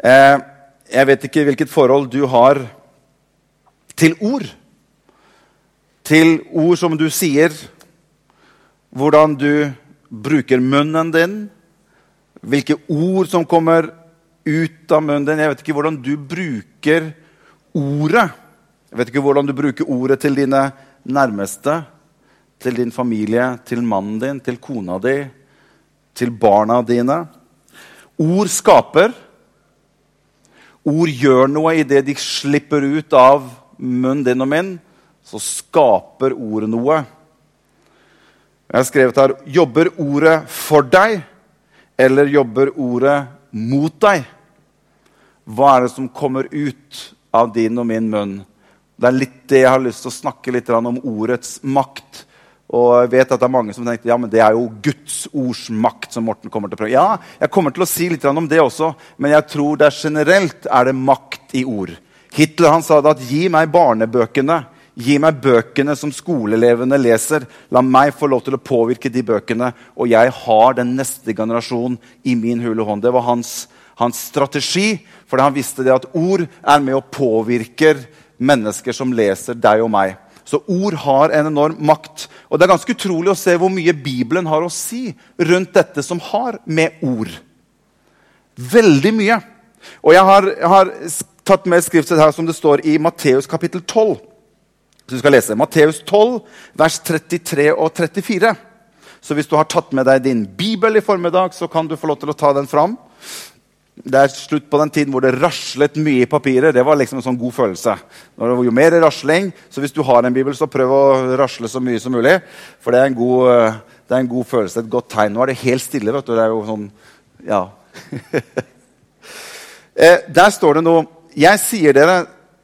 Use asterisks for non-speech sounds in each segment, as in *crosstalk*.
Eh, jeg vet ikke hvilket forhold du har til ord. Til ord som du sier. Hvordan du bruker munnen din. Hvilke ord som kommer ut av munnen din. Jeg vet ikke hvordan du bruker ordet. Jeg vet ikke hvordan du bruker ordet til dine nærmeste, til din familie, til mannen din, til kona di, til barna dine. Ord skaper. Ord gjør noe idet de slipper ut av munnen din og min. Så skaper ordet noe. Jeg har skrevet her Jobber ordet for deg, eller jobber ordet mot deg? Hva er det som kommer ut av din og min munn? Det er litt det jeg har lyst til å snakke litt om ordets makt. Og jeg vet at det er mange som tenkte ja, men det er jo Guds ords makt. som Morten kommer til å prøve. Ja, jeg kommer til å si litt om det også, men jeg tror det er generelt er det makt i ord. Hitler han sa det at 'gi meg barnebøkene'. Gi meg bøkene som skoleelevene leser. La meg få lov til å påvirke de bøkene, og jeg har den neste generasjonen i min hule hånd. Det var hans, hans strategi, For han visste det at ord er med og påvirker mennesker som leser deg og meg. Så ord har en enorm makt. Og det er ganske utrolig å se hvor mye Bibelen har å si rundt dette som har med ord. Veldig mye. Og jeg har, jeg har tatt med skriftet her som det står i Matteus kapittel 12. Så vi skal lese Matteus 12, vers 33 og 34. Så hvis du har tatt med deg din bibel i formiddag, så kan du få lov til å ta den fram. Det er slutt på den tiden hvor det raslet mye i papiret. Det var liksom en sånn god følelse. Jo mer rasling, så hvis du har en bibel, så prøv å rasle så mye som mulig. For det er en god, eh, er en god følelse, et godt tegn. Nå er det helt stille. vet du. Det er jo sånn, ja. *laughs* Eh, der står det noe Jeg sier dere,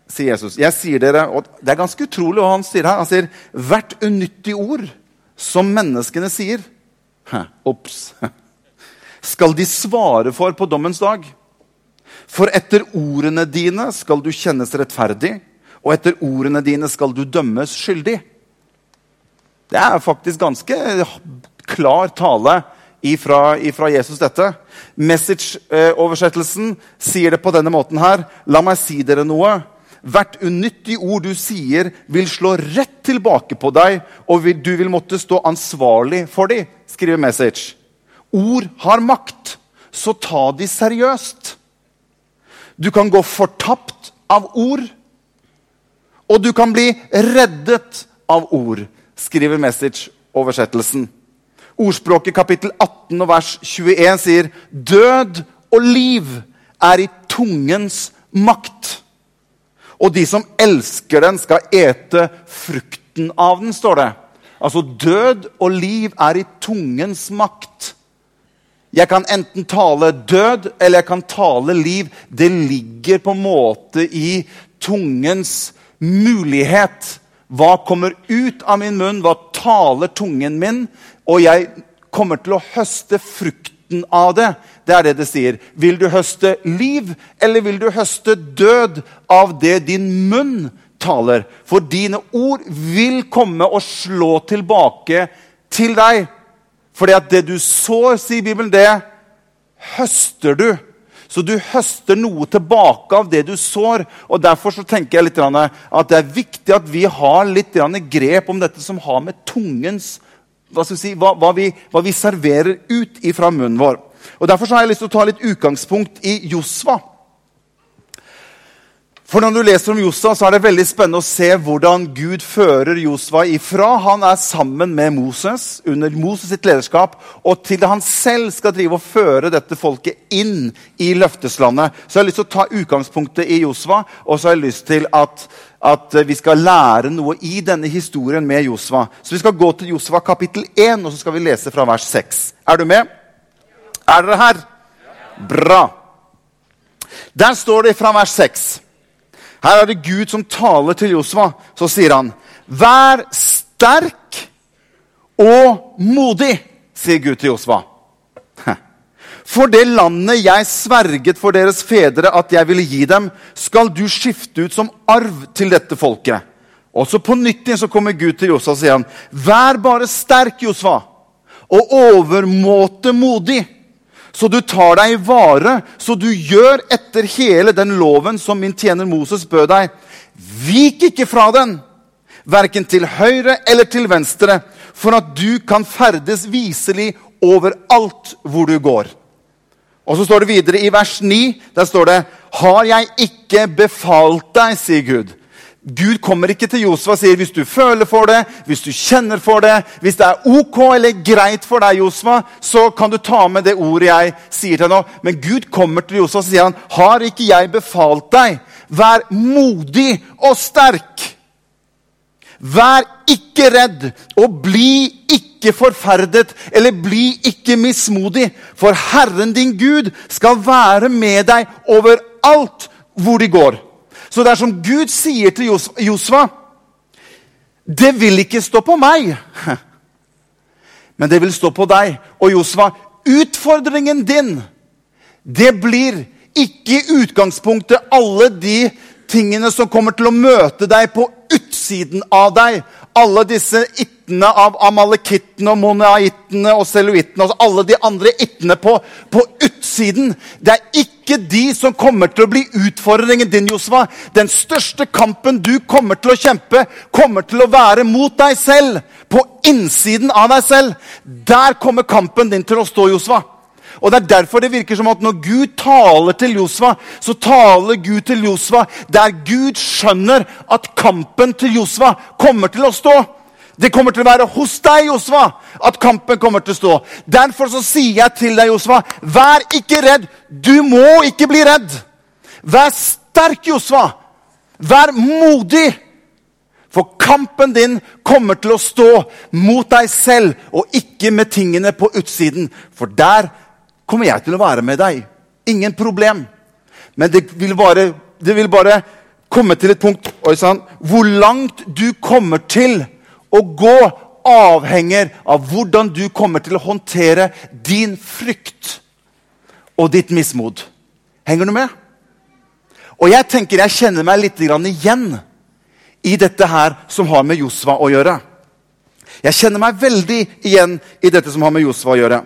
sier Jesus, jeg sier dere, og det er ganske utrolig hva han sier her. Han sier hvert unyttig ord som menneskene sier. Ops skal de svare for på dommens dag. For etter ordene dine skal du kjennes rettferdig, og etter ordene dine skal du dømmes skyldig. Det er faktisk ganske klar tale ifra, ifra Jesus, dette. Message-oversettelsen sier det på denne måten her. La meg si dere noe. Hvert unyttig ord du sier, vil slå rett tilbake på deg, og du vil måtte stå ansvarlig for dem, skriver Message. Ord har makt, så ta de seriøst. Du kan gå fortapt av ord, og du kan bli reddet av ord, skriver Message-oversettelsen. Ordspråket kapittel 18 og vers 21 sier død og liv er i tungens makt. Og de som elsker den, skal ete frukten av den, står det. Altså død og liv er i tungens makt. Jeg kan enten tale død eller jeg kan tale liv. Det ligger på en måte i tungens mulighet. Hva kommer ut av min munn? Hva taler tungen min? Og jeg kommer til å høste frukten av det. Det er det det sier. Vil du høste liv, eller vil du høste død av det din munn taler? For dine ord vil komme og slå tilbake til deg. Fordi at det du sår, sier Bibelen, det høster du. Så du høster noe tilbake av det du sår. og Derfor så tenker jeg litt at det er viktig at vi har litt grep om dette som har med tungens hva, si, hva, hva, vi, hva vi, serverer ut fra munnen vår. Og Derfor har jeg lyst til å ta litt utgangspunkt i Josva. For Når du leser om Josva, så er det veldig spennende å se hvordan Gud fører Josva ifra han er sammen med Moses under Moses sitt lederskap, og til han selv skal drive og føre dette folket inn i løfteslandet. Så jeg har lyst til å ta utgangspunktet i Josva, og så har jeg lyst til at, at vi skal lære noe i denne historien med Josva. Så vi skal gå til Josva kapittel 1, og så skal vi lese fra vers 6. Er du med? Er dere her? Bra. Der står det fra vers 6. Her er det Gud som taler til Josva. Så sier han, 'Vær sterk og modig', sier Gud til Josva. For det landet jeg sverget for deres fedre at jeg ville gi dem, skal du skifte ut som arv til dette folket. Og så på nytt igjen så kommer Gud til Josva og sier han, 'Vær bare sterk, Josva, og overmåte modig.' Så du tar deg i vare, så du gjør etter hele den loven som min tjener Moses bød deg. Vik ikke fra den, verken til høyre eller til venstre, for at du kan ferdes viselig overalt hvor du går. Og så står det videre i vers 9, der står det Har jeg ikke befalt deg, sier Gud. Gud kommer ikke til Josef og sier hvis du føler for det, hvis du kjenner for det, hvis det er ok eller greit for deg, Josfa, så kan du ta med det ordet jeg sier til nå. Men Gud kommer til Josfa og sier han, har ikke jeg befalt deg? Vær modig og sterk. Vær ikke redd, og bli ikke forferdet, eller bli ikke mismodig. For Herren din Gud skal være med deg overalt hvor de går. Så det er som Gud sier til Josva Det vil ikke stå på meg, *laughs* men det vil stå på deg. Og Josva, utfordringen din, det blir ikke i utgangspunktet alle de tingene som kommer til å møte deg på utsiden av deg. Alle disse ittene av amalekittene og monaittene og seluittene og alle de andre ittene på, på, utsiden. Det er ikke de som kommer til å bli utfordringen din, Josva. Den største kampen du kommer til å kjempe, kommer til å være mot deg selv. På innsiden av deg selv. Der kommer kampen din til å stå, Josva. Og Det er derfor det virker som at når Gud taler til Josva, så taler Gud til Josva der Gud skjønner at kampen til Josva kommer til å stå. Det kommer til å være hos deg, Josva, at kampen kommer til å stå. Derfor så sier jeg til deg, Josva, vær ikke redd. Du må ikke bli redd. Vær sterk, Josva. Vær modig. For kampen din kommer til å stå mot deg selv og ikke med tingene på utsiden. For der kommer jeg til å være med deg. Ingen problem. Men det vil bare, det vil bare komme til et punkt sånn, hvor langt du kommer til å gå, avhenger av hvordan du kommer til å håndtere din frykt og ditt mismod. Henger du med? Og jeg tenker jeg kjenner meg litt igjen i dette her som har med Josva å gjøre. Jeg kjenner meg veldig igjen i dette som har med Josva å gjøre.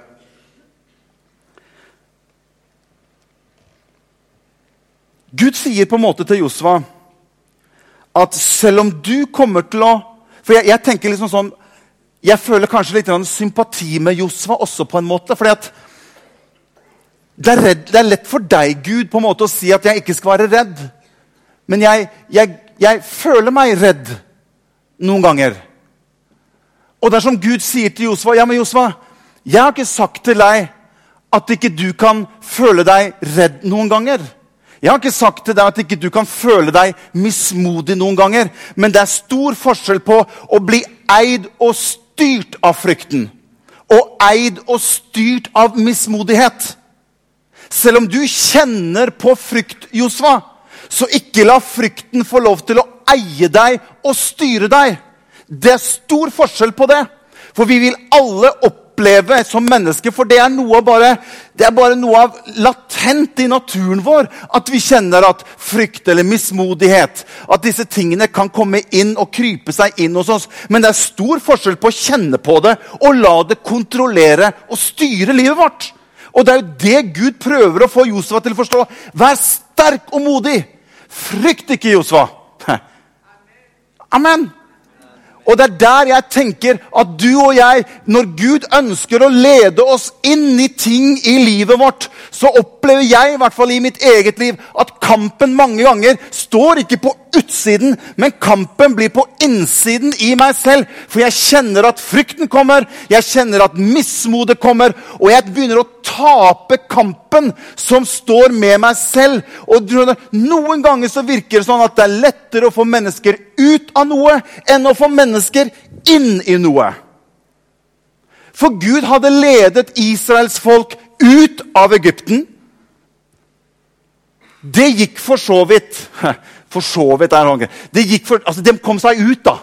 Gud sier på en måte til Josva at selv om du kommer til å For jeg, jeg tenker liksom sånn Jeg føler kanskje litt sympati med Josva også, på en måte. fordi at det er, redd, det er, lett for deg, Gud, på en måte å si at jeg ikke skal være redd. Men jeg, jeg, jeg føler meg redd noen ganger. Og dersom Gud sier til Josva ja, men Josva, jeg har ikke sagt til deg at ikke du kan føle deg redd noen ganger. Jeg har ikke sagt til deg at ikke du kan føle deg mismodig noen ganger, men det er stor forskjell på å bli eid og styrt av frykten og eid og styrt av mismodighet. Selv om du kjenner på frykt, Josva, så ikke la frykten få lov til å eie deg og styre deg. Det er stor forskjell på det. For vi vil alle opp oppleve som menneske. For det er, noe bare, det er bare noe av latent i naturen vår at vi kjenner at frykt eller mismodighet At disse tingene kan komme inn og krype seg inn hos oss. Men det er stor forskjell på å kjenne på det og la det kontrollere og styre livet vårt. Og det er jo det Gud prøver å få Josefa til å forstå. Vær sterk og modig. Frykt ikke, Josfa. *laughs* Amen. Og det er der jeg tenker at du og jeg, når Gud ønsker å lede oss inn i ting i livet vårt, så opplever jeg, i hvert fall i mitt eget liv, at kampen mange ganger står ikke på utsiden, men kampen blir på innsiden i meg selv. For jeg kjenner at frykten kommer, jeg kjenner at mismodet kommer, og jeg begynner å tape kampen som står med meg selv. Og Noen ganger så virker det sånn at det er lettere å få mennesker ut av noe enn å få mennesker inn i noe. For Gud hadde ledet Israels folk ut av Egypten. Det gikk for så vidt *laughs* For så vidt er det det gikk for, altså De kom seg ut, da.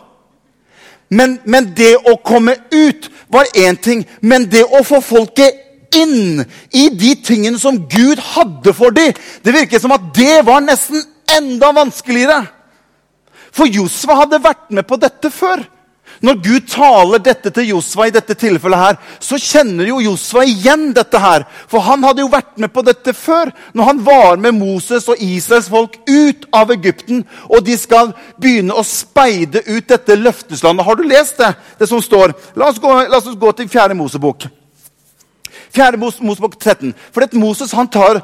Men, men det å komme ut var én ting. Men det å få folket inn i de tingene som Gud hadde for dem, det virket som at det var nesten enda vanskeligere. For Josva hadde vært med på dette før. Når Gud taler dette til Josva, i dette tilfellet her, så kjenner jo Josva igjen dette. her. For han hadde jo vært med på dette før, når han var med Moses og Israels folk ut av Egypten. Og de skal begynne å speide ut dette løfteslandet. Har du lest det? Det som står? La oss gå, la oss gå til 4. Mosebok. 4. Mosebok 13. For Moses han tar,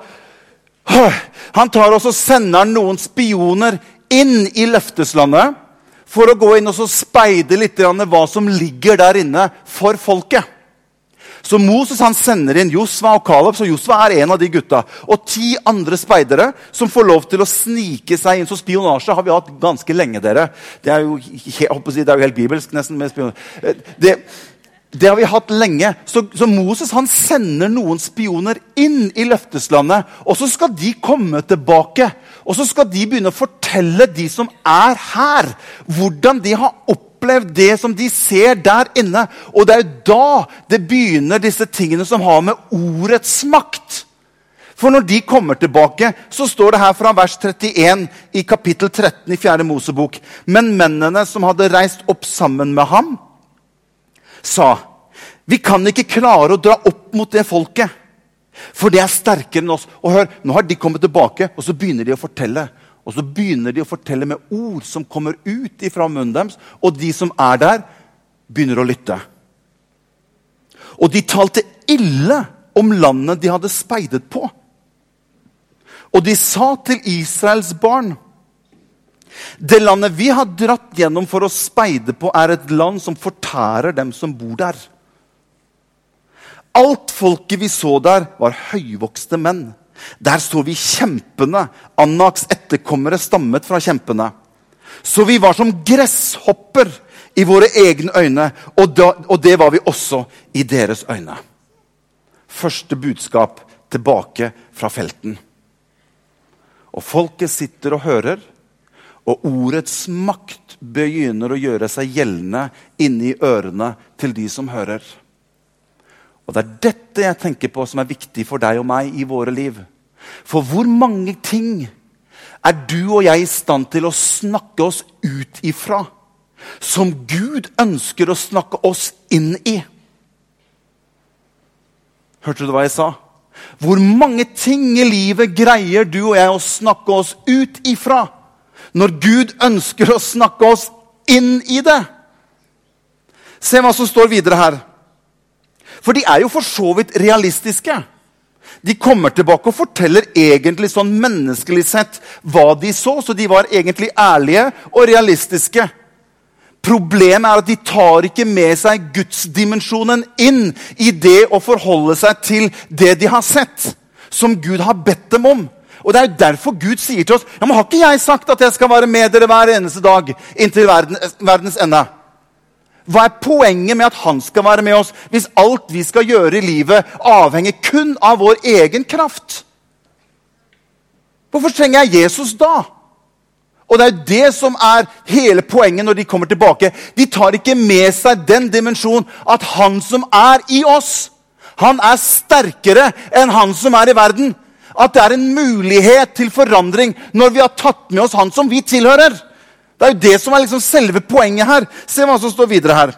han tar og sender noen spioner inn i løfteslandet for å gå inn og speide litt hva som ligger der inne for folket. Så Moses han sender inn Josva og Caleb, så Josva er en av de gutta. Og ti andre speidere som får lov til å snike seg inn. Så spionasje har vi hatt ganske lenge. dere. Det er jo, det er jo helt bibelsk, nesten. med spionasje. Det, det har vi hatt lenge. Så, så, Moses han sender noen spioner inn i løfteslandet. Og så skal de komme tilbake. Og så skal de begynne å fortelle de som er her, hvordan de har opplevd det som de ser der inne. Og det er jo da det begynner, disse tingene som har med ordets makt. For når de kommer tilbake, så står det her fra vers 31 i kapittel 13 i 4. Mosebok. Men mennene som hadde reist opp sammen med ham, sa vi kan ikke klare å dra opp mot det folket, for det er sterkere enn oss. Og hør, Nå har de kommet tilbake, og så begynner de å fortelle. Og så begynner de å fortelle med ord som kommer ut ifra munnen deres. Og de som er der, begynner å lytte. Og de talte ille om landet de hadde speidet på. Og de sa til Israels barn det landet vi har dratt gjennom for å speide på, er et land som fortærer dem som bor der. Alt folket vi så der, var høyvokste menn. Der så vi kjempene. Anaks etterkommere stammet fra kjempene. Så vi var som gresshopper i våre egne øyne, og, da, og det var vi også i deres øyne. Første budskap tilbake fra felten. Og folket sitter og hører. Og ordets makt begynner å gjøre seg gjeldende inni ørene til de som hører. Og Det er dette jeg tenker på som er viktig for deg og meg i våre liv. For hvor mange ting er du og jeg i stand til å snakke oss ut ifra? Som Gud ønsker å snakke oss inn i? Hørte du hva jeg sa? Hvor mange ting i livet greier du og jeg å snakke oss ut ifra? Når Gud ønsker å snakke oss inn i det. Se hva som står videre her. For de er jo for så vidt realistiske. De kommer tilbake og forteller egentlig sånn menneskelig sett hva de så. Så de var egentlig ærlige og realistiske. Problemet er at de tar ikke med seg gudsdimensjonen inn i det å forholde seg til det de har sett, som Gud har bedt dem om. Og Det er jo derfor Gud sier til oss ja, men har ikke jeg sagt at jeg skal være med dere hver eneste dag inntil verden, verdens ende. Hva er poenget med at han skal være med oss, hvis alt vi skal gjøre i livet, avhenger kun av vår egen kraft? Hvorfor trenger jeg Jesus da? Og Det er jo det som er hele poenget når de kommer tilbake. De tar ikke med seg den dimensjonen at han som er i oss, han er sterkere enn han som er i verden at det er en mulighet til forandring når vi har tatt med oss han som vi tilhører. Det er jo det som er liksom selve poenget her. Se hva som står videre her.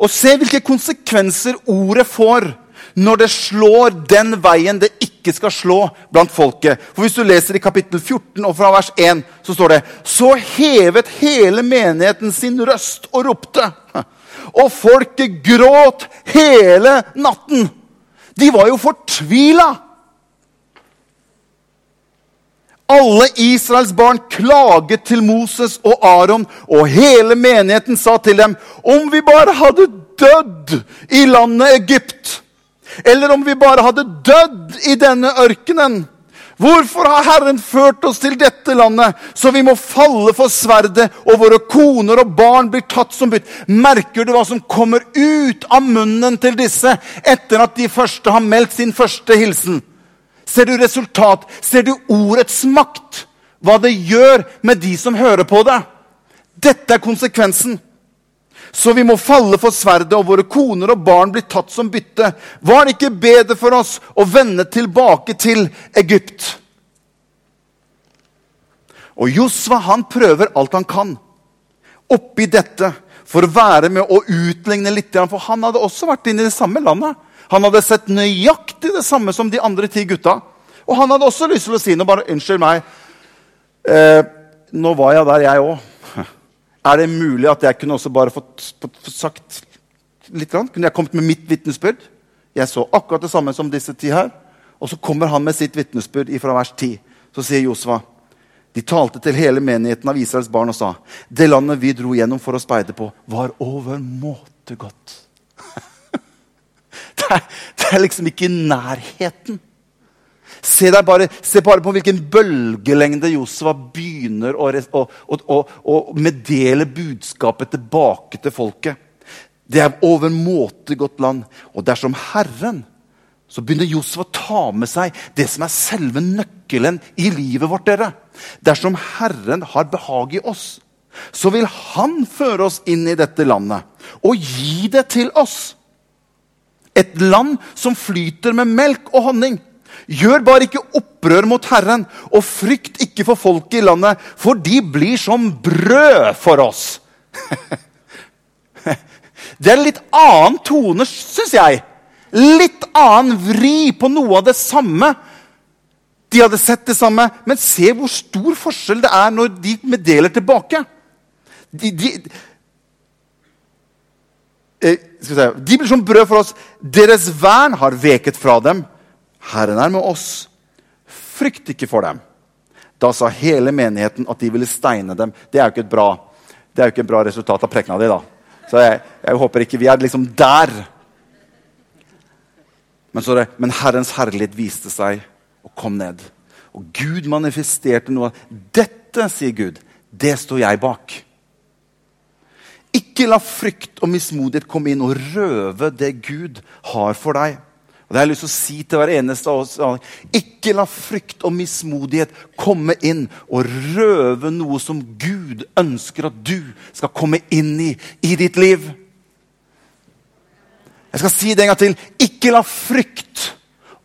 Og se hvilke konsekvenser ordet får når det slår den veien det ikke skal slå blant folket. For Hvis du leser i kapittel 14 og fra vers 1, så står det Så hevet hele menigheten sin røst og ropte. Og folket gråt hele natten. De var jo fortvila. Alle Israels barn klaget til Moses og Aron, og hele menigheten sa til dem om vi bare hadde dødd i landet Egypt, eller om vi bare hadde dødd i denne ørkenen. Hvorfor har Herren ført oss til dette landet, så vi må falle for sverdet, og våre koner og barn blir tatt som bytt? Merker du hva som kommer ut av munnen til disse etter at de første har meldt sin første hilsen? Ser du resultat? Ser du ordets makt? Hva det gjør med de som hører på det? Dette er konsekvensen. Så vi må falle for sverdet, og våre koner og barn blir tatt som bytte. Var det ikke bedre for oss å vende tilbake til Egypt? Og Josva han prøver alt han kan. oppi dette for å være med og utligne litt. For han hadde også vært inne i det samme landet. Han hadde sett nøyaktig det samme som de andre ti gutta. Og han hadde også lyst til å si noe. bare Unnskyld meg. Eh, nå var jeg der, jeg òg. *laughs* Er det mulig at jeg kunne også bare fått, fått, fått sagt litt? Kunne jeg kommet med mitt vitnesbyrd? Jeg så akkurat det samme som disse ti her. Og så kommer han med sitt vitnesbyrd fra vers 10. Så sier Josva de talte til hele menigheten av Israels barn og sa det landet vi dro gjennom for å speide på, var overmåte godt. Det, det er liksom ikke i nærheten. Se, bare, se, bare, på hvilken bølgelengde Josua begynner å, å, å, å, meddele budskapet tilbake til folket. Det er overmåte godt land. Og dersom Herren så begynner Josef å ta med seg det som er selve nøkkelen i livet vårt. dere. Dersom Herren har behag i oss, så vil Han føre oss inn i dette landet og gi det til oss. Et land som flyter med melk og honning. Gjør bare ikke opprør mot Herren, og frykt ikke for folket i landet, for de blir som brød for oss. *laughs* Det er en litt annen tone, syns jeg. Litt annen vri på noe av det samme. De hadde sett det samme, men se hvor stor forskjell det er når de meddeler tilbake. De, de, eh, de blir som brød for oss. Deres vern har veket fra dem. Herren er med oss. Frykt ikke for dem. Da sa hele menigheten at de ville steine dem. Det er jo ikke et bra, ikke et bra resultat av prekena di. da. Så jeg, jeg, håper ikke vi er liksom der. Men, så det, men Herrens herlighet viste seg og kom ned. Og Gud manifesterte noe. Dette, sier Gud, det står jeg bak. Ikke la frykt og mismodighet komme inn og røve det Gud har for deg. Og det har jeg lyst til å si til hver eneste av oss. Ikke la frykt og mismodighet komme inn og røve noe som Gud ønsker at du skal komme inn i i ditt liv. Jeg skal si det en gang til. Ikke la frykt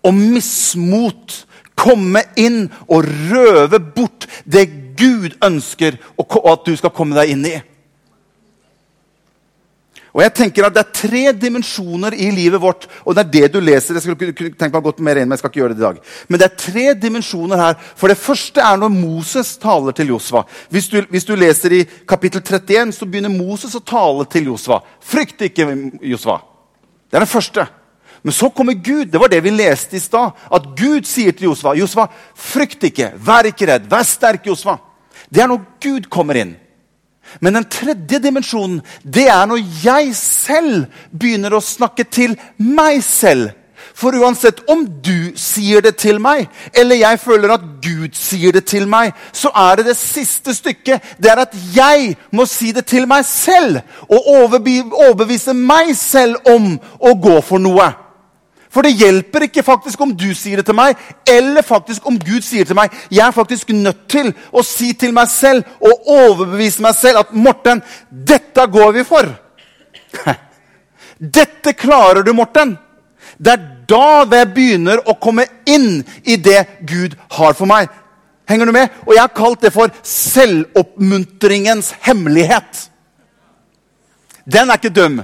og mismot komme inn og røve bort det Gud ønsker at du skal komme deg inn i. Og jeg tenker at Det er tre dimensjoner i livet vårt. og det er det du leser. Jeg skulle tenke meg godt mer inn, men jeg skal ikke gjøre det i dag. Men det er tre dimensjoner her. For Det første er når Moses taler til Josva. Hvis hvis du leser i kapittel 31, så begynner Moses å tale til Josva. Frykt ikke, Josva. Det er det første. Men så kommer Gud. Det var det vi leste i stad. At Gud sier til Josva, Josva, frykt ikke, vær ikke redd, vær sterk, Josva. Det er når Gud kommer inn. Men den tredje dimensjonen det er når jeg selv begynner å snakke til meg selv. For uansett om du sier det til meg, eller jeg føler at Gud sier det til meg, så er det det siste stykket. Det er at jeg må si det til meg selv og overbevise meg selv om å gå for noe. For det hjelper ikke faktisk om du sier det til meg, eller faktisk om Gud sier det til meg. Jeg er faktisk nødt til å si til meg selv og overbevise meg selv at Morten, dette går vi for. *laughs* Dette klarer du, Morten. Det er da jeg begynner å komme inn i det Gud har for meg. Henger du med? Og jeg har kalt det for selvoppmuntringens hemmelighet. Den er ikke dum.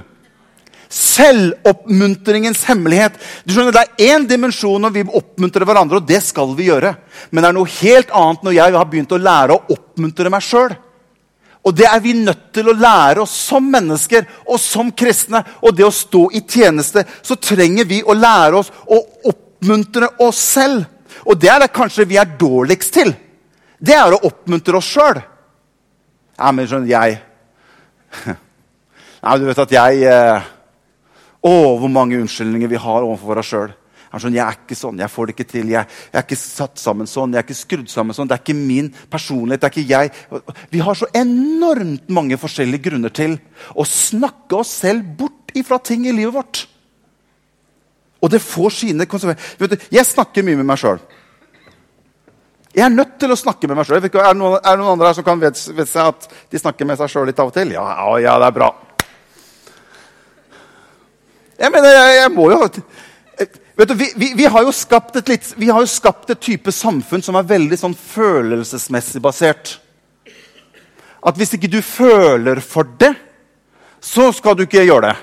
Selvoppmuntringens hemmelighet. Du skjønner, Det er én dimensjon når vi oppmuntrer hverandre, og det skal vi gjøre. Men det er noe helt annet når jeg har begynt å lære å oppmuntre meg sjøl. Og det er vi nødt til å lære oss som mennesker og som kristne. Og det å stå i tjeneste, så trenger vi å lære oss å oppmuntre oss selv. Og det er det kanskje vi er dårligst til. Det er å oppmuntre oss sjøl. Ja, men skjønner jeg *laughs* Nei, du vet at jeg eh, å, hvor mange unnskyldninger vi har overfor oss sjøl. Sånn, 'Jeg er ikke sånn, jeg får det ikke til, jeg, jeg, er ikke satt sammen sånn, jeg er ikke skrudd sammen sånn.' 'Det er ikke min personlighet, det er ikke jeg.' Vi har så enormt mange forskjellige grunner til å snakke oss selv bort ifra ting i livet vårt. Og det får sine konsekvenser. Jeg snakker mye med meg sjøl. Jeg er nødt til å snakke med meg sjøl. Er, er, det noen andre her som kan vedse at de snakker med seg sjøl litt av og til? Ja, ja, det er bra. Jeg mener, jeg, jeg må jo Vet du, vi, vi, vi, har jo skapt et litt, vi har jo skapt et type samfunn som er veldig sånn følelsesmessig basert. at hvis ikke du føler for det, så skal du ikke gjøre det.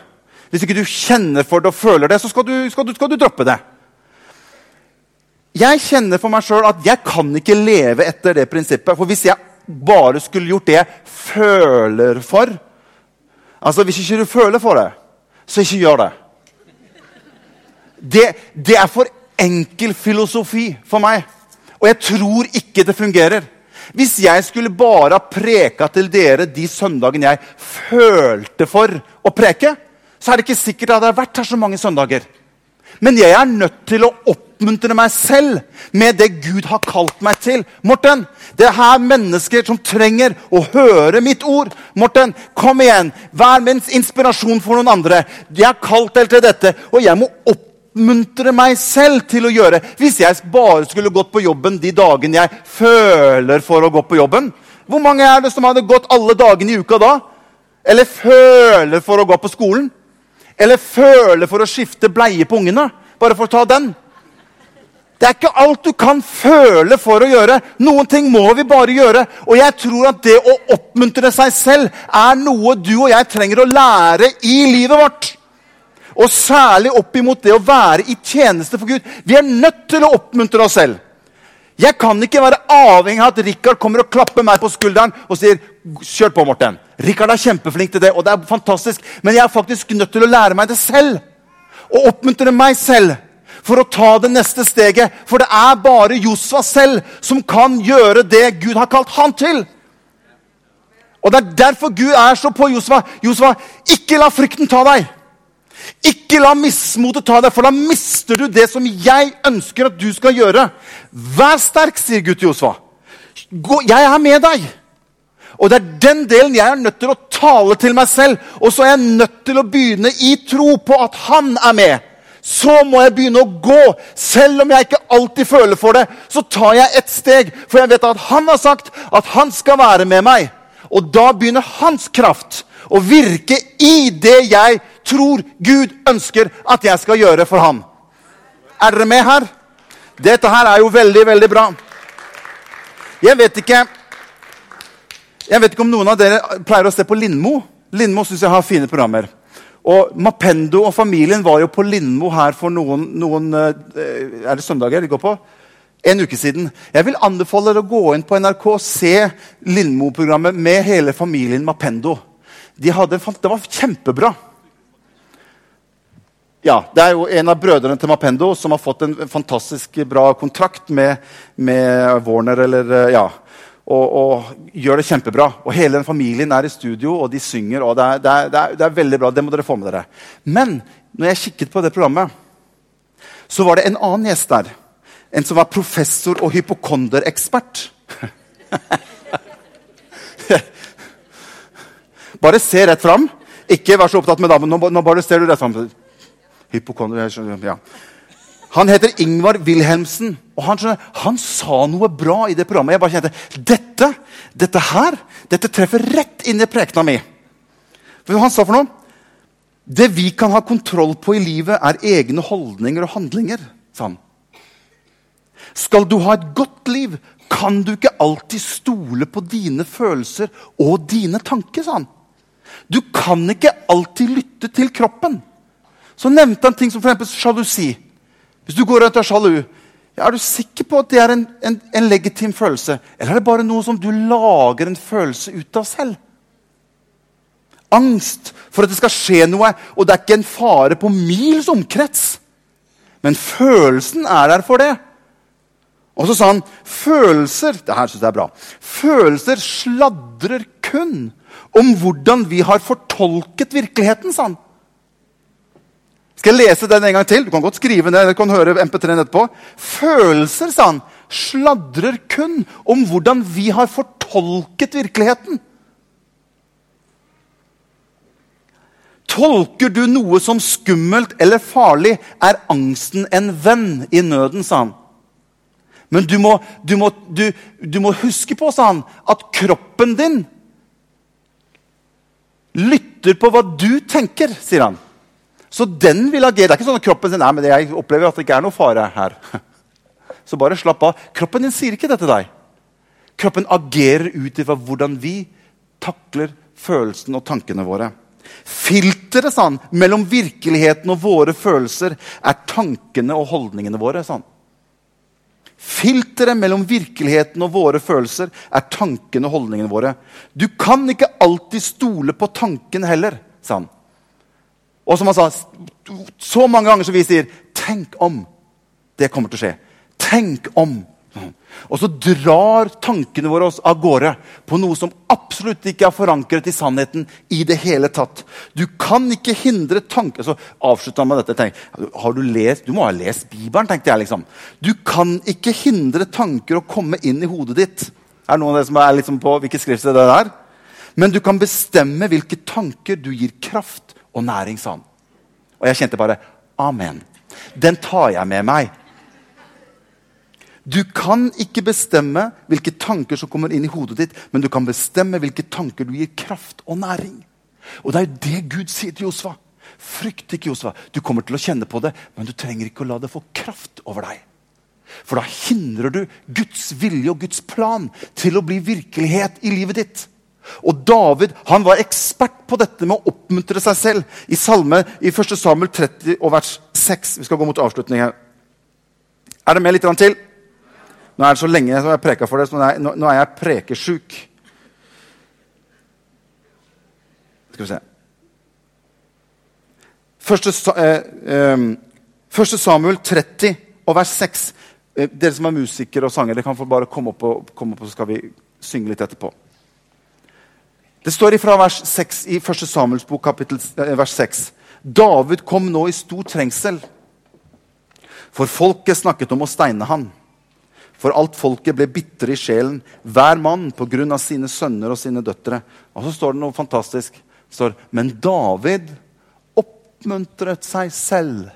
Hvis ikke du kjenner for det og føler det, så skal du, skal du, skal du droppe det. Jeg kjenner for meg sjøl at jeg kan ikke leve etter det prinsippet. For hvis jeg bare skulle gjort det jeg føler for Altså, Hvis ikke du føler for det, så ikke gjør det. Det, det er for enkel filosofi for meg. Og jeg tror ikke det fungerer. Hvis jeg skulle bare ha preka til dere de søndagene jeg følte for å preke, så er det ikke sikkert at det hadde vært her så mange søndager. Men jeg er nødt til å oppmuntre meg selv med det Gud har kalt meg til. Morten, det er her mennesker som trenger å høre mitt ord. Morten, kom igjen. Vær med inspirasjon for noen andre. Jeg har kalt deg til dette, og jeg må oppmuntre oppmuntre meg selv til å gjøre. Hvis jeg bare skulle gått på jobben de dagene jeg føler for å gå på jobben Hvor mange er det som hadde gått alle dagene i uka da? Eller føler for å gå på skolen? Eller føler for å skifte bleie på ungene? Bare for å ta den. Det er ikke alt du kan føle for å gjøre. Noen ting må vi bare gjøre. Og jeg tror at det å oppmuntre seg selv er noe du og jeg trenger å lære i livet vårt. Og særlig opp imot det å være i tjeneste for Gud. Vi er nødt til å oppmuntre oss selv. Jeg kan ikke være avhengig av at Rikard kommer og klapper meg på skulderen og sier 'Kjør på, Morten'. Rikard er kjempeflink til det, og det er fantastisk. Men jeg er faktisk nødt til å lære meg det selv. Og oppmuntre meg selv for å ta det neste steget. For det er bare Josva selv som kan gjøre det Gud har kalt han til. Og Det er derfor Gud er så på Josva. Josva, ikke la frykten ta deg. Ikke la mismotet ta deg, for da mister du det som jeg ønsker at du skal gjøre. Vær sterk, sier Gud til Josfa. Jeg er med deg. Og det er den delen jeg er nødt til å tale til meg selv. Og så er jeg nødt til å begynne i tro på at han er med. Så må jeg begynne å gå. Selv om jeg ikke alltid føler for det, så tar jeg et steg. For jeg vet at han har sagt at han skal være med meg. Og da begynner hans kraft å virke i det jeg tror Gud ønsker at jeg skal gjøre for ham. Er dere med her? Dette her er jo veldig, veldig bra. Jeg vet ikke jeg vet ikke om noen av dere pleier å se på Lindmo. Lindmo syns jeg har fine programmer. Og Mapendo og familien var jo på Lindmo her for noen, noen eh, Er det søndager de går på? En uke siden. Jeg vil anbefale dere å gå inn på NRK og se Lindmo-programmet med hele familien Mapendo. De hadde, det var kjempebra. Ja, Det er jo en av brødrene til Mapendo som har fått en fantastisk bra kontrakt med, med Warner. Eller, eh, ja, og, og, gjør det kjempebra. Og Hele den familien er i studio, og de synger. og det er, det, er, det, er, det er, veldig bra. Det må dere få med dere. Men når jeg kikket på det programmet, så var det en annen gjest der. En som var professor og hypokonderekspert. *laughs* bare se rett fram. Ikke vær så opptatt med damen. Nå, nå bare ser du rett fram. Ja. Han heter Ingvar Wilhelmsen. og han, skjønner, han, sa noe bra i det programmet. Jeg bare kjente dette, dette her, dette treffer rett inn i prekena mi. For han sa for noe? Det vi kan ha kontroll på i livet, er egne holdninger og handlinger. sa han. Skal du ha et godt liv, kan du ikke alltid stole på dine følelser og dine tanker. sa han. Du kan ikke alltid lytte til kroppen. Så nevnte han ting som f.eks. sjalusi. Hvis du går rundt og er sjalu, ja, er du sikker på at det er en, en, en, legitim følelse? Eller er det bare noe som du lager en følelse ut av selv? Angst for at det skal skje noe, og det er ikke en fare på mils omkrets. Men følelsen er der for det. Og så sa han følelser det her synes jeg er bra, følelser sladrer kun om hvordan vi har fortolket virkeligheten. sa han. Skal jeg lese den en gang til? Du kan godt skrive ned, eller kan høre MP3-en etterpå. Følelser, sa han, sladrer kun om hvordan vi har fortolket virkeligheten. Tolker du noe som skummelt eller farlig, er angsten en venn i nøden, sa han. Men du må, du må, du, du må huske på, sa han, at kroppen din lytter på hva du tenker, sier han. Så den vil agere. Det er ikke sånn at kroppen sier nei, men jeg opplever at det ikke er noe fare her. *laughs* Så bare slapp av. Kroppen din sier ikke det til deg. Kroppen agerer ut ifra hvordan vi takler følelsene og tankene våre. Filteret sånn, mellom virkeligheten og våre følelser er tankene og holdningene våre. Sånn. Filteret mellom virkeligheten og våre følelser er tankene og holdningene våre. Du kan ikke alltid stole på tanken heller, han. Og som han sa så mange ganger som vi sier 'tenk om'. Det kommer til å skje. Tenk om. Og så drar tankene våre oss av gårde på noe som absolutt ikke er forankret i sannheten i det hele tatt. Du kan ikke hindre tanker Så avslutta med dette. Tenk, har Du lest, du må ha lest Bibelen, tenkte jeg. liksom. Du kan ikke hindre tanker å komme inn i hodet ditt. Er det noen av dere som er liksom på hvilket skriftsted det er? Men du kan bestemme hvilke tanker du gir kraft og næring, sa han. Og jeg kjente bare Amen. Den tar jeg med meg du kan ikke bestemme hvilke tanker som kommer inn i hodet ditt, men du kan bestemme hvilke tanker du gir kraft og næring. Og Det er jo det Gud sier til Josva. Frykt ikke, Josva. Du kommer til å kjenne på det, men du trenger ikke å la det få kraft over deg. For da hindrer du Guds vilje og Guds plan til å bli virkelighet i livet ditt. Og David han var ekspert på dette med å oppmuntre seg selv. I salme i 1. Samuel 30 og vers 6. Vi skal gå mot avslutning her. Er det med litt til? Nå er det så lenge jeg har preka for det, så nå er, jeg prekesjuk. Skal vi se Første, eh, eh, Samuel 30 og vers 6. Eh, dere som er musikere og sangere, kan få bare komme opp, og, komme opp, så skal vi synge litt etterpå. Det står ifra vers 6 i 1. Samuels bok, kapittel, eh, vers 6. David kom nå i stor trengsel, for folket snakket om å steine han. For alt folket ble bitre i sjelen, hver mann pga. sine sønner og sine døtre. Og så står det noe fantastisk. Det står, Men David oppmuntret seg selv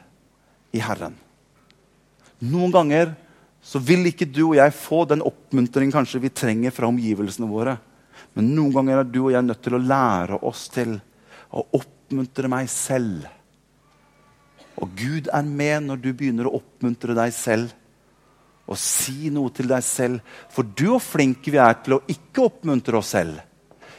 i Herren. Noen ganger så vil ikke du og jeg få den oppmuntring kanskje vi trenger fra omgivelsene våre. Men noen ganger er du og jeg nødt til å lære oss til å oppmuntre meg selv. Og Gud er med når du begynner å oppmuntre deg selv og si noe til deg selv. For du og flinke vi er til å ikke oppmuntre oss selv.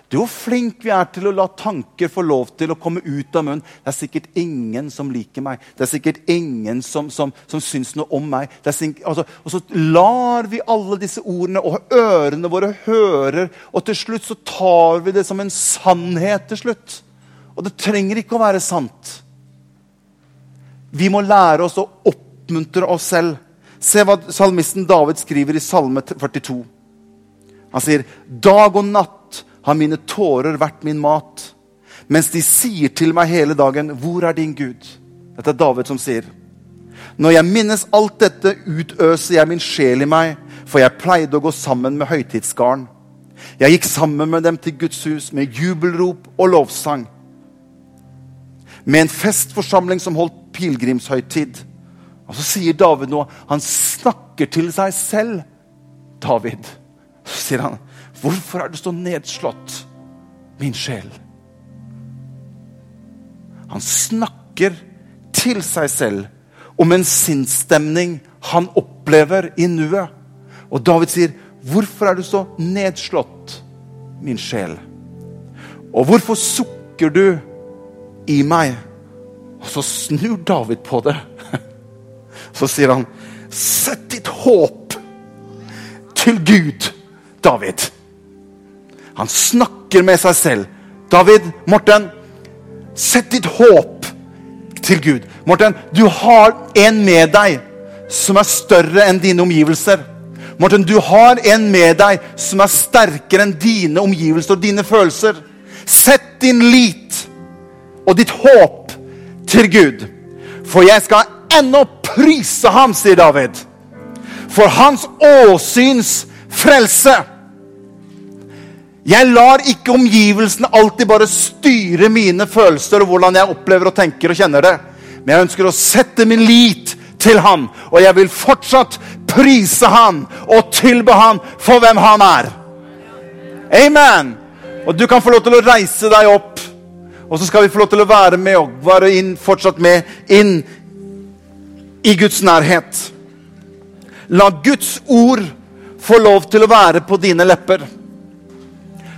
Du hvor flink vi er til å la tanker få lov til å komme ut av munnen. Det er sikkert ingen som liker meg. Det er sikkert ingen som, som, som syns noe om meg. Sikkert, altså, og så lar vi alle disse ordene, og ørene våre hører. Og til slutt så tar vi det som en sannhet til slutt. Og det trenger ikke å være sant. Vi må lære oss å oppmuntre oss selv. Se hva salmisten David skriver i Salme 42. Han sier, 'Dag og natt har mine tårer vært min mat.' Mens de sier til meg hele dagen, 'Hvor er din Gud?' Dette er David som sier. Når jeg minnes alt dette, utøser jeg min sjel i meg, for jeg pleide å gå sammen med høytidsgarden. Jeg gikk sammen med dem til Guds hus med jubelrop og lovsang. Med en festforsamling som holdt pilegrimshøytid. Og så sier David noe. Han snakker til seg selv. David. Så sier han, 'Hvorfor er du så nedslått, min sjel?' Han snakker til seg selv om en sinnsstemning han opplever i nuet. Og David sier, 'Hvorfor er du så nedslått, min sjel?' Og hvorfor sukker du i meg? Og så snur David på det *laughs* så sier han, 'Sett ditt håp til Gud, David'. Han snakker med seg selv. David, Morten, sett ditt håp til Gud. Morten, du har en med deg som er større enn dine omgivelser. Morten, du har en med deg som er sterkere enn dine omgivelser og dine følelser. Sett din lit og ditt håp til Gud. For jeg skal ennå prise ham, sier David, for hans åsyns frelse. Jeg lar ikke omgivelsene alltid bare styre mine følelser og hvordan jeg opplever og tenker og kjenner det. Men jeg ønsker å sette min lit til han, og jeg vil fortsatt prise han og tilbe han for hvem han er. Amen. Og du kan få lov til å reise deg opp. Og så skal vi få lov til å være med og være inn, fortsatt med inn i Guds nærhet. La Guds ord få lov til å være på dine lepper.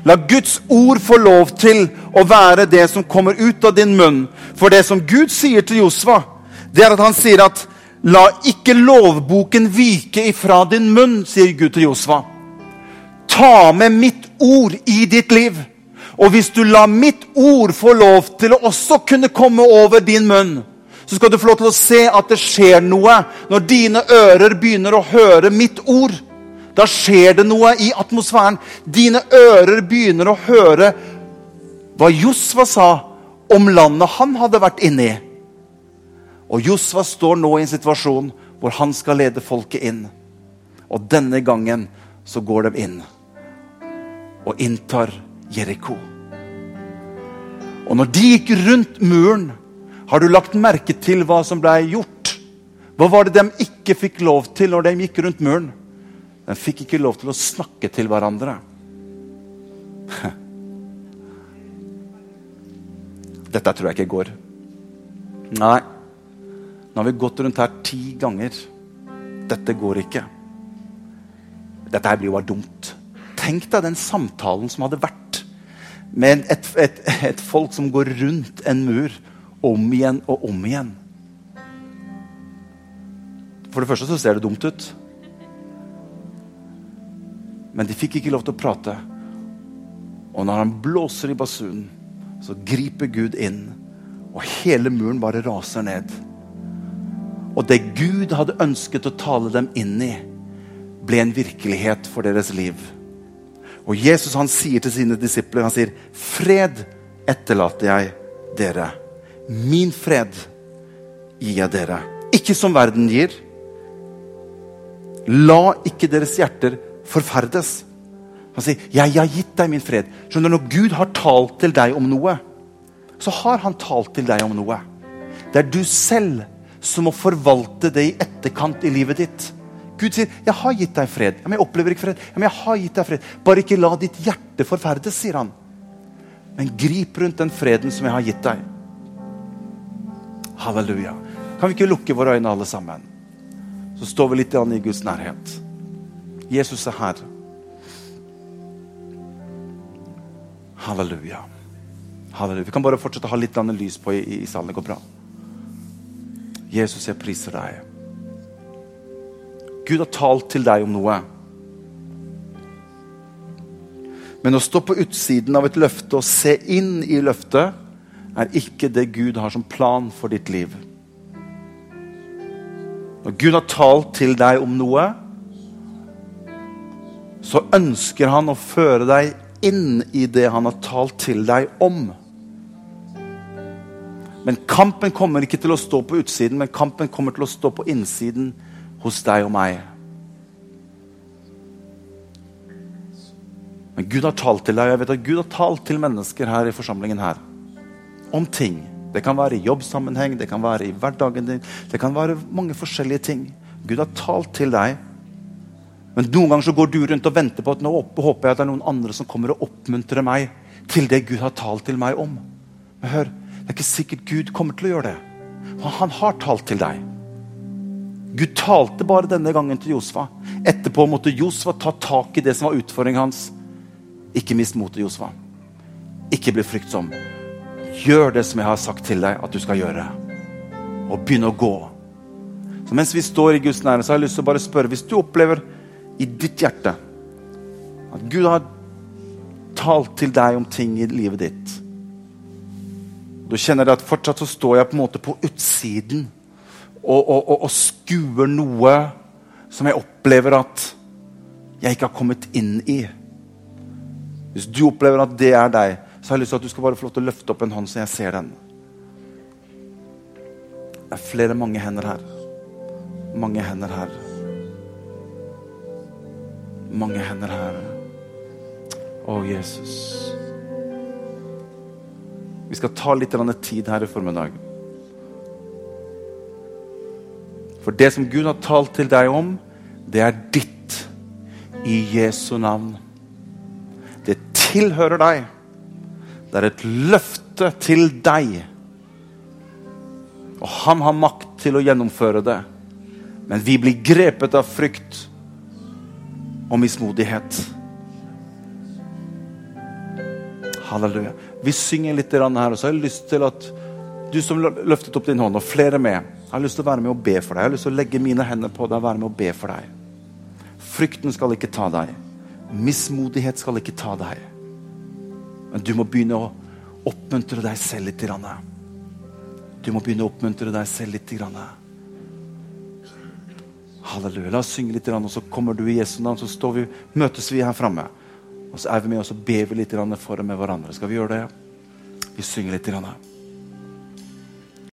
La Guds ord få lov til å være det som kommer ut av din munn. For det som Gud sier til Josva, det er at han sier at La ikke lovboken vike ifra din munn, sier Gud til Josva. Ta med mitt ord i ditt liv. Og hvis du lar mitt ord få lov til å også kunne komme over din munn, så skal du få lov til å se at det skjer noe når dine ører begynner å høre mitt ord. Da skjer det noe i atmosfæren. Dine ører begynner å høre hva Josva sa om landet han hadde vært inne i. Og Josva står nå i en situasjon hvor han skal lede folket inn. Og denne gangen så går de inn og inntar Jeriko. Og når de gikk rundt muren, har du lagt merke til hva som ble gjort? Hva var det de ikke fikk lov til når de gikk rundt muren? De fikk ikke lov til å snakke til hverandre. Dette tror jeg ikke går. Nei. Nå har vi gått rundt her ti ganger. Dette går ikke. Dette her blir jo bare dumt. Tenk deg den samtalen som hadde vært med et, et, et folk som går rundt en mur om igjen og om igjen. For det første så ser det dumt ut. Men de fikk ikke lov til å prate. Og når han blåser i basunen, så griper Gud inn, og hele muren bare raser ned. Og det Gud hadde ønsket å tale dem inn i, ble en virkelighet for deres liv. Og Jesus han sier til sine disipler han sier, 'Fred etterlater jeg dere. Min fred gir jeg dere. Ikke som verden gir.' La ikke deres hjerter forferdes. Han sier, 'Jeg har gitt deg min fred'. Skjønner du, Når Gud har talt til deg om noe, så har han talt til deg om noe. Det er du selv som må forvalte det i etterkant i livet ditt. Gud sier, 'Jeg har gitt deg fred'. Men jeg opplever ikke fred. Men jeg har gitt deg fred. Bare ikke la ditt hjerte forferdes, sier han. Men grip rundt den freden som jeg har gitt deg. Halleluja. Kan vi ikke lukke våre øyne, alle sammen? Så står vi litt i Guds nærhet. Jesus er her. Halleluja. Halleluja. Vi kan bare fortsette å ha litt lys på i, i salen. Det går bra. Jesus, jeg priser deg. Gud har talt til deg om noe. Men å stå på utsiden av et løfte og se inn i løftet er ikke det Gud har som plan for ditt liv. Når Gud har talt til deg om noe, så ønsker han å føre deg inn i det han har talt til deg om. Men kampen kommer ikke til å stå på utsiden, men kampen kommer til å stå på innsiden hos deg og meg. Men Gud har talt til deg, og jeg vet at Gud har talt til mennesker her i forsamlingen her. Om ting. Det kan være i jobbsammenheng, det kan være i hverdagen din. Det kan være mange forskjellige ting. Gud har talt til deg. Men noen ganger så går du rundt og venter på at nå håper jeg at det er noen andre som kommer og oppmuntrer meg til det Gud har talt til meg om. Men hør, det er ikke sikkert Gud kommer til å gjøre det. Han har talt til deg. Gud talte bare denne gangen til Josfa. Etterpå måtte Josfa ta tak i det som var utfordringen hans. Ikke mist motet, Josfa. Ikke bli fryktsom. Gjør det som jeg har sagt til deg at du skal gjøre. Og begynn å gå. Så Mens vi står i Guds nærhet, så har jeg lyst til å bare spørre Hvis du opplever i ditt hjerte at Gud har talt til deg om ting i livet ditt Du kjenner at fortsatt så står jeg på en måte på utsiden og, og, og, og skuer noe som jeg opplever at jeg ikke har kommet inn i. Hvis du opplever at det er deg, så har jeg lyst til at du skal bare få lov til å løfte opp en hånd, så jeg ser den. Det er flere mange hender her. Mange hender her. Mange hender her. Å, Jesus. Vi skal ta litt tid her i formiddag. For det som Gud har talt til deg om, det er ditt i Jesu navn. Det tilhører deg. Det er et løfte til deg. Og han har makt til å gjennomføre det. Men vi blir grepet av frykt og mismodighet. Halleluja. Vi synger litt her, og så har jeg lyst til at du som løftet opp din hånd, og flere med, jeg har lyst til å være med og be for deg. Jeg har lyst til å legge mine hender på deg og være med og be for deg. Frykten skal ikke ta deg. Mismodighet skal ikke ta deg. Men du må begynne å oppmuntre deg selv litt. Du må begynne å oppmuntre deg selv litt. Halleluja. La oss synge litt, og så kommer du i Jesu navn. Så vi, møtes vi her framme. Og så er vi med og så ber vi litt for og med hverandre. Skal vi gjøre det? Vi synger litt.